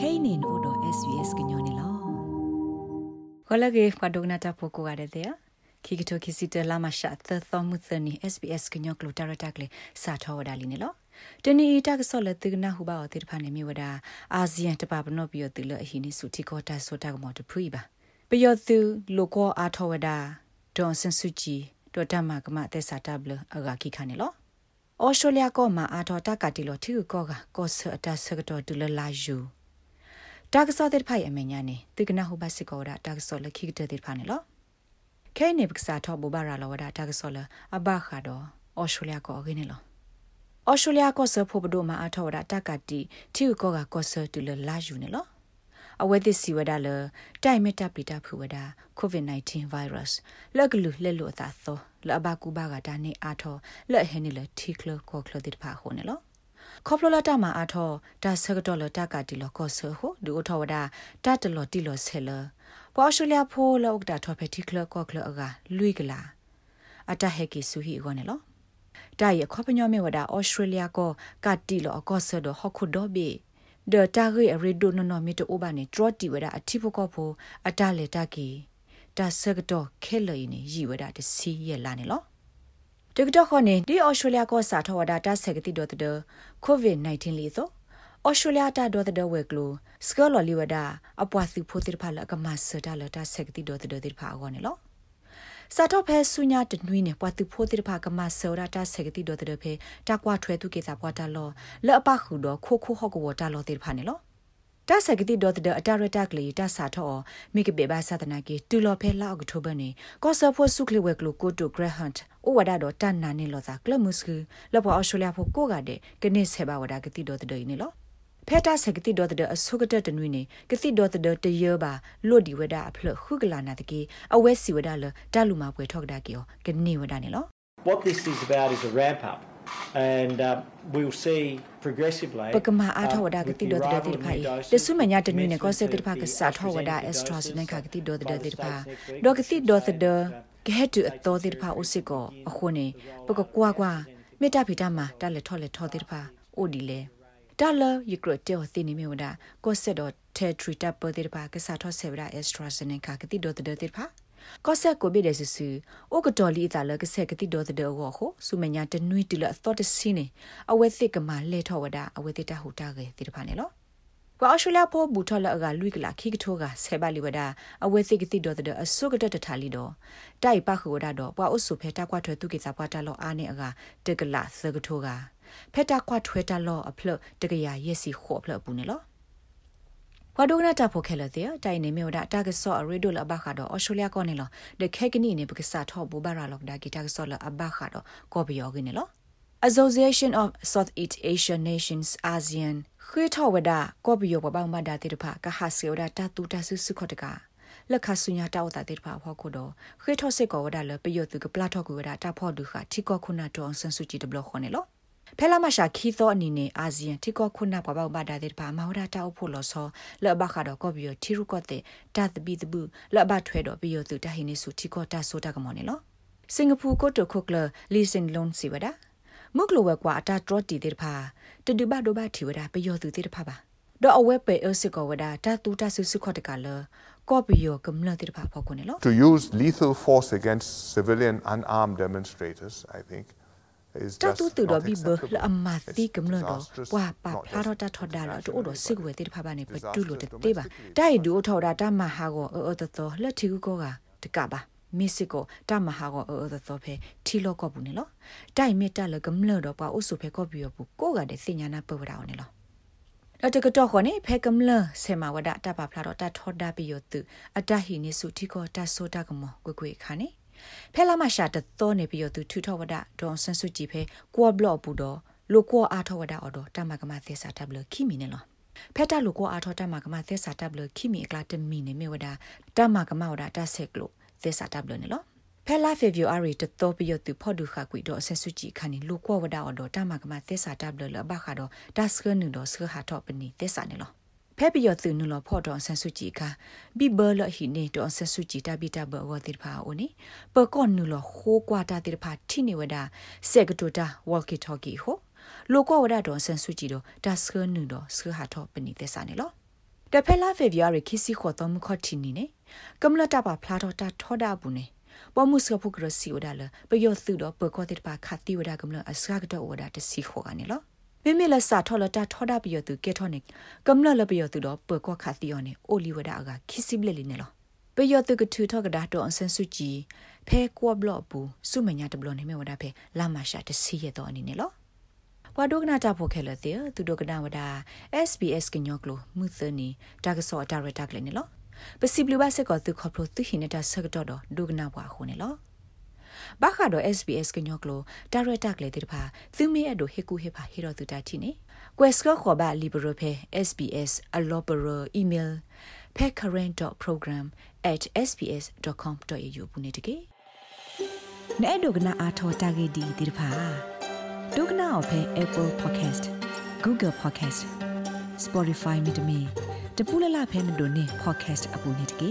kainin odo svs gnyone lo holage padogna ta poko ga de ya kikito kisita lama sha the thomu thani sbs gnyo klo tarata kle sa thaw da li ne lo တနီတာကဆောလတိကနာဟုပါအတိဖာနေမြဝဒအာဆီယံတပပနောပြတိလအဟိနိစုတိကောတာဆိုတာကမောတဖူပါပယောသူလိုကောအာထောဝဒဒေါန်ဆန်စုကြည်ဒေါ်တမကမသက်စာတဘလအဂါခိခနေလောဩစတြေးလျကောမှာအာထောတကတိလောထီကောကကောဆအတဆကတော့ဒူလလာယူ တာကဆောတဲ့ဖိုင်အမညာနေတိကနာဟုပါစကောဒါတာကဆောလခိကတဲ့ဖာနေလောခဲနေပက္စာထောဘူဘာရာလောဝဒါတာကဆောလအဘခါတော့ဩစတြေးလျကောအကိနေလောဩစတြေးလျကောဆဖို့ဘဒိုမှာအထောဝဒါတကတိထီကောကကောဆဒူလလာယူနေလောအဝဲသစီဝဒါလတိုင်မတပိတာဖူဝဒါ covid-19 virus လက်ကလူလက်လို့အသာသောလအဘကူဘာကတာနေအာထောလက်ဟဲနေလတီကလကောကလတိဖာခုန်နေလော ခေါပလလတာမှာအာထောဒါဆကတော့လတကတီလကောဆဟိုဒူထောဝဒါတတလတီလဆဲလပေါ်ရှူလျာဖိုးလောက်တာထောဖက်တီကလကောကလအကလွိကလာအတဟဲကီဆူဟီကောနေလောတာရခေါပညောမေဝဒါဩစတြေးလျကောကတီလအကောဆဒဟခုဒိုဘီဒတာဂေရီဒိုနိုနိုမီတိုဘာနေဒရတီဝဒါအတိဖကောဖိုအတလေတကီတာဆကတော့ခဲလီနေရီဝဒါတစီရလာနေလော တကတော့ခနေဒီအော်စတြေးလျကောစာထဝဒါတာဆက်ကတိဒိုတဒကိုဗစ် -19 လီသောအော်စတြေးလျတာဒိုတဒဝဲကလိုစကလော်လီဝဒါအပွားစုဖိုတိဖာလကမဆတာလတာဆက်ကတိဒိုတဒတိဖာအောနေလောစာတော့ဖဲဆုညာတနွိနေပွားသူဖိုးတိဖာကမဆောရတာဆေကတိဒိုတရဖဲတာကွာထွဲသူကေစာပွားတာလောလဲ့အပခုတော့ခိုခိုဟော့ကဝတာလောတိဖာနေလော တာဆကတိဒေါ်တအတာရတာကလေးတာစာထောမိကပေဘာသဒနာကေတူလော်ဖဲလောက်ထိုဘနေကောဆာဖို့ဆုကလေးဝဲကလိုကိုတိုဂရဟန့်အိုဝဒါတော့တန်နာနေလောသာကလမုစကူလောပေါ်အော်စတြေးလျဖို့ကိုကတဲ့ကနေဆေဘာဝဒါကတိဒေါ်တဒနေလောဖက်တာစကတိဒေါ်တဲ့အဆုကတတနွိနေကတိဒေါ်တဲ့တရပါလွတ်ဒီဝဒအဖလခုကလာနာတကေအဝဲစီဝဒလတလူမှာပွဲထောက်တာကေယောကနေဝဒနေလော What this is about is a ramp up and uh, we'll see progressively ပကမာအားထောဝဒကတိဒေါ်တဲ့တိဖိုင်တဆုမညာတနွိနေကောစေတိဖာကစာထောဝဒအက်စထရာစနခကတိဒေါ်တဲ့တိဖာဒေါကတိဒေါ်တဲ့ကဲတူအတော်တိဖာဥစစ်ကောအခုနေပကကွာကွာမေတ္တာဖိတမှာတလက်ထောလက်ထောတိဖာအိုဒီလေတာလယူကရတေောသိနေမြဝဒကိုဆက်တော့တေထရီတပ်ပဒေပါကစားထောဆေဗရာအက်စထရာဇနေကာကတိဒိုတဒေတိဖာ ကောဆက်ကိုဘေဒဆဆူအိုကတော်လီတာလကဆက်ကတိဒိုတဒေဝဟိုစုမညာတနွီတလသောတစီနေအဝဲသိကမလဲထောဝဒအဝဲတိတဟူတာကေတိဖာနေလောကွာအရှူလာဖို့ဘူထော်လအကလွိကလာခိကထိုးကဆေပါလီဝဒအဝဲသိကတိဒေါ်တဲ့အဆုကတတထာလီတော့တိုက်ပခဝဒတော့ပွားအုပ်စုဖဲတာကွာထွဲသူကိစာပွားတလောအားနေအကတကလာသကထိုးကဖက်တာကွာထွဲတာလောအဖလတကရရက်စီခေါ်ဖလပူနေလော ဝါဒိုနာတာဖိုခဲလတဲ့တိုင်နေမြေဒါတာကဆောအရီဒိုလဘခါတော့အော်စတြေးလျကောနေလောဒခဲကနီနေပကစားထောဘူဘာရာလောက်ဒါဂီတာကဆောလအဘခါတော့ကောဘယောကင်းနေလော Association of Southeast Asian Nations ASEAN ခွေထောဝဒကောဘယောပပောင်မဒါတိတဖကဟာစီယဒတာတူတာဆုစုခတ်တကလက်ခဆုညာတောက်တာတိတဖဖောက်ခုတော့ခွေထောစစ်ကောဝဒလပယောသူကပလာထောကူဝဒတာဖောက်ဒုခတီကောခုနာတောဆန်စုကြည်တဘလခေါနေလော ဖဲလာမရှာခီသောအနေနဲ့အာဆီယံတိကောခုနပပဘာဒါတဲ့ပါမဟောတာတောက်ဖို့လို့ဆိုလောဘခါတော့ကောပြီးထီရုကောတဲ့တတ်ပီတဘူးလောဘထွဲတော့ပြီးရသူတဟိနေစုတိကောတဆိုတာကမော်နေလို့စင်ကာပူကိုတိုခုကလလီစင်လွန်စီဝဒါမုကလဝကွာအတာထရတီတဲ့ပါတဒဘဒဘတီဝဒါပြီးရသူတဲ့ပါပါတော့အဝဲပေအစစ်ကောဝဒါတတူတဆုစုခော့တကလကောပီယောကမ္လတဲ့ပါဖောက်ကုန်နေလို့ To use lethal force against civilian unarmed demonstrators I think တတူတူတော့ဘီဘလအမတိကမလို့တော့ဝါပါဖလာတော့တထော်ဒါတော့တို့တော့စစ်ဝဲတိဖာပါနေပတူလို့တေးပါတိုက်ဒူထော်ဒါတမဟာကိုအော်တော်တော်လက်ထီကိုကတကပါမစ်စစ်ကိုတမဟာကိုအော်တော်တော်ဖဲထီလော့ကောဘူးနေလို့တိုက်မီတက်လကမလို့တော့ပါအုစုဖဲကောပြီးရဘူးကိုကတဲ့စညာနာပဝတာအောင်နေလို့တော့တကတော့ခေါနေဖဲကမလဆေမဝဒတပဖလာတော့တထော်ဒါပြီးရသူအတဟိနေစုတီကိုတဆိုတာကမောကွကွေခါနေ ဖဲလာမရှာတတော်နေပြီးသူထူထောဝဒဒေါန်ဆန်စုကြည်ဖဲကွာဘလော့ပူတော့လိုကွာအားထောဝဒအော်တော့တမကမသေစာတဘလခိမီနေလောဖက်တာလိုကွာအားထောတမကမသေစာတဘလခိမီအကလာတမီနေမြဝဒတမကမဝဒတဆက်ကလို့သေစာတဘလနေလောဖဲလာဖေဗူအာရီတတော်ပြီးသူဖော်ဒူခကွီတော့ဆက်စုကြည်ခါနေလိုကွာဝဒအော်တော့တမကမသေစာတဘလလဘခါတော့တတ်စကနုတော့စခဟာတော့ပနီသေစာနေလော ဖဲပီယောသူနုလဖော့တော်ဆန်စုကြည်ကဘီဘလဟိနေတော်ဆန်စုကြည်တပိတဘဝတိဖာအိုနေပကောနုလခိုးကွာတာတိဖာထိနေဝဒဆက်ကတူတာဝေါ်ကီထော်ကီဟိုလိုကောဝဒတော့ဆန်စုကြည့်တော့ဒါစခနူတော့စခဟာတော့ပနိသက်စာနေလောတဖက်လာဖေဗီယာရခီစီခေါ်တော့မခေါတီနီနေကမ္လတာပါဖလာတော့တာထောဒါဘူးနေပေါ်မှုစကဖုကရစီဝဒါလပယောသူတော့ပကောတဲ့ပါခတိဝဒါကမ္လအစကတော့ဝဒါတစီခေါ်ကနေလော မိမိလက်စာထော်လတာထောဒါပယောသူကေထောနေကမ္လလပယောသူတော့ပကောခတိယောနေအိုလီဝဒါအကခီစီဘလက်လီနေလောပယောသူကထူထောကဒါတော့အဆန်စုကြည်ဖဲကွာဘလော့ဘူးစုမညာတဘလော့နေမြဝဒါဖဲလာမရှာတစီရတော့အနေနဲ့လောဘွာဒုကနာတာဖိုခဲလတဲ့သူဒုကနာဝဒါ SBS ကညောကလိုမှုသနီတာကဆောဒါရတာကလေးနေလောပစီဘလူဘတ်စကောသူခေါပလိုသူဟိနေတာဆက်တော့တော့ဒုကနာဘွာခုနေလော ဘာခါတော့ SBS ကညောကလိုဒါရတာကလေးတဲ့ဖာသူမေအဒိုဟေကူဟေဖာဟီရိုသူတာတီနေကွယ်စကောခေါ်ပါလီဘရိုဖဲ SBS အလောဘရိုအီးမေးလ် pecurrent.program@sbs.com.au ပုန်နေတကေနဲ့ဒုကနာအာထောတာဂေဒီဒီဖာဒုကနာအဖဲ Apple Podcast Google Podcast Spotify မြေတမီတပူလလဖဲမတို့နေ podcast အပူနေတကေ